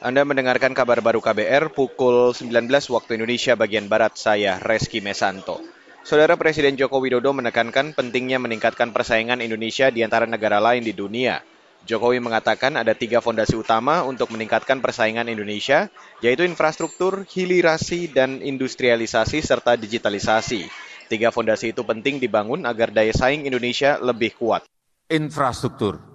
Anda mendengarkan kabar baru KBR pukul 19 waktu Indonesia bagian Barat, saya Reski Mesanto. Saudara Presiden Joko Widodo menekankan pentingnya meningkatkan persaingan Indonesia di antara negara lain di dunia. Jokowi mengatakan ada tiga fondasi utama untuk meningkatkan persaingan Indonesia, yaitu infrastruktur, hilirasi, dan industrialisasi serta digitalisasi. Tiga fondasi itu penting dibangun agar daya saing Indonesia lebih kuat. Infrastruktur,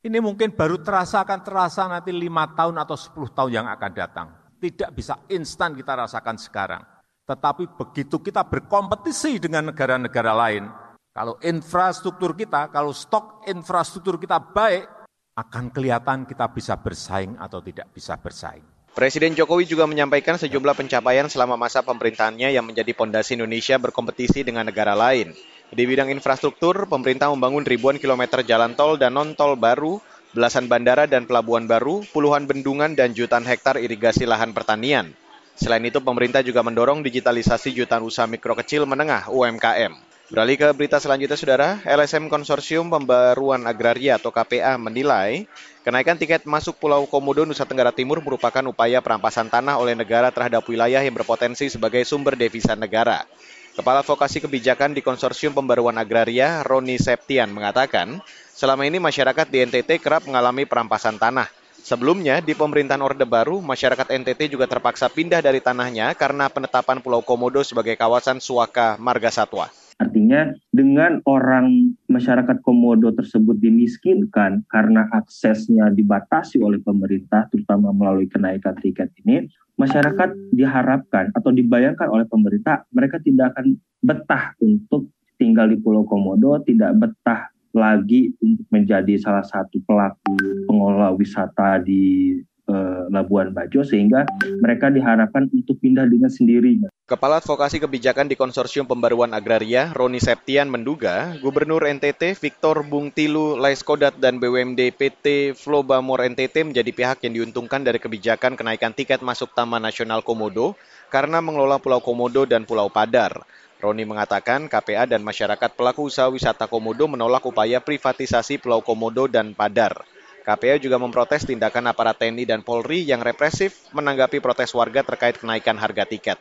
ini mungkin baru terasa akan terasa nanti lima tahun atau sepuluh tahun yang akan datang. Tidak bisa instan kita rasakan sekarang. Tetapi begitu kita berkompetisi dengan negara-negara lain, kalau infrastruktur kita, kalau stok infrastruktur kita baik, akan kelihatan kita bisa bersaing atau tidak bisa bersaing. Presiden Jokowi juga menyampaikan sejumlah pencapaian selama masa pemerintahannya yang menjadi pondasi Indonesia berkompetisi dengan negara lain. Di bidang infrastruktur, pemerintah membangun ribuan kilometer jalan tol dan non-tol baru, belasan bandara dan pelabuhan baru, puluhan bendungan dan jutaan hektar irigasi lahan pertanian. Selain itu, pemerintah juga mendorong digitalisasi jutaan usaha mikro kecil menengah UMKM. Beralih ke berita selanjutnya, Saudara. LSM Konsorsium Pembaruan Agraria atau KPA menilai kenaikan tiket masuk Pulau Komodo, Nusa Tenggara Timur merupakan upaya perampasan tanah oleh negara terhadap wilayah yang berpotensi sebagai sumber devisa negara. Kepala Vokasi Kebijakan di Konsorsium Pembaruan Agraria, Roni Septian, mengatakan, selama ini masyarakat di NTT kerap mengalami perampasan tanah. Sebelumnya, di pemerintahan Orde Baru, masyarakat NTT juga terpaksa pindah dari tanahnya karena penetapan Pulau Komodo sebagai kawasan Suaka Marga Satwa. Artinya dengan orang masyarakat komodo tersebut dimiskinkan karena aksesnya dibatasi oleh pemerintah, terutama melalui kenaikan tiket ini, masyarakat diharapkan atau dibayangkan oleh pemerintah mereka tidak akan betah untuk tinggal di Pulau Komodo, tidak betah lagi untuk menjadi salah satu pelaku pengelola wisata di eh, Labuan Bajo sehingga mereka diharapkan untuk pindah dengan sendirinya. Kepala Advokasi Kebijakan di Konsorsium Pembaruan Agraria, Roni Septian menduga Gubernur NTT Victor Bungtilu Laiskodat dan BUMD PT Flobamor NTT menjadi pihak yang diuntungkan dari kebijakan kenaikan tiket masuk Taman Nasional Komodo karena mengelola Pulau Komodo dan Pulau Padar. Roni mengatakan KPA dan masyarakat pelaku usaha wisata Komodo menolak upaya privatisasi Pulau Komodo dan Padar. KPA juga memprotes tindakan aparat TNI dan Polri yang represif menanggapi protes warga terkait kenaikan harga tiket.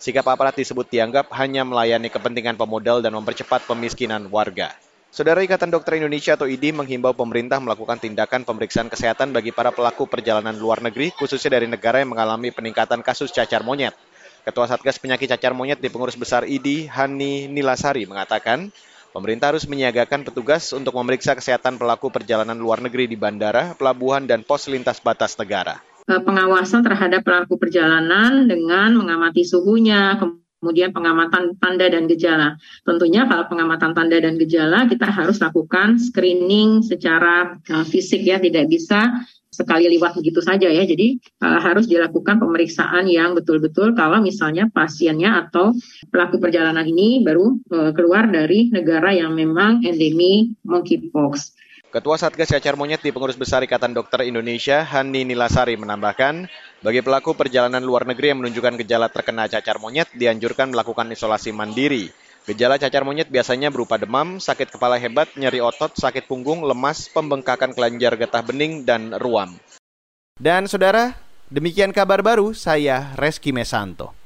Sikap aparat disebut dianggap hanya melayani kepentingan pemodal dan mempercepat pemiskinan warga. Saudara Ikatan Dokter Indonesia atau IDI menghimbau pemerintah melakukan tindakan pemeriksaan kesehatan bagi para pelaku perjalanan luar negeri, khususnya dari negara yang mengalami peningkatan kasus cacar monyet. Ketua Satgas Penyakit Cacar Monyet di Pengurus Besar IDI, Hani Nilasari, mengatakan pemerintah harus menyiagakan petugas untuk memeriksa kesehatan pelaku perjalanan luar negeri di bandara, pelabuhan, dan pos lintas batas negara. Eh, pengawasan terhadap pelaku perjalanan dengan mengamati suhunya, kemudian pengamatan tanda dan gejala. Tentunya kalau pengamatan tanda dan gejala kita harus lakukan screening secara uh, fisik ya, tidak bisa sekali liwat begitu saja ya. Jadi uh, harus dilakukan pemeriksaan yang betul-betul kalau misalnya pasiennya atau pelaku perjalanan ini baru keluar dari negara yang memang endemi monkeypox. Ketua Satgas Cacar Monyet di Pengurus Besar Ikatan Dokter Indonesia, Hani Nilasari menambahkan, bagi pelaku perjalanan luar negeri yang menunjukkan gejala terkena cacar monyet, dianjurkan melakukan isolasi mandiri. Gejala cacar monyet biasanya berupa demam, sakit kepala hebat, nyeri otot, sakit punggung, lemas, pembengkakan kelenjar getah bening, dan ruam. Dan saudara, demikian kabar baru saya Reski Mesanto.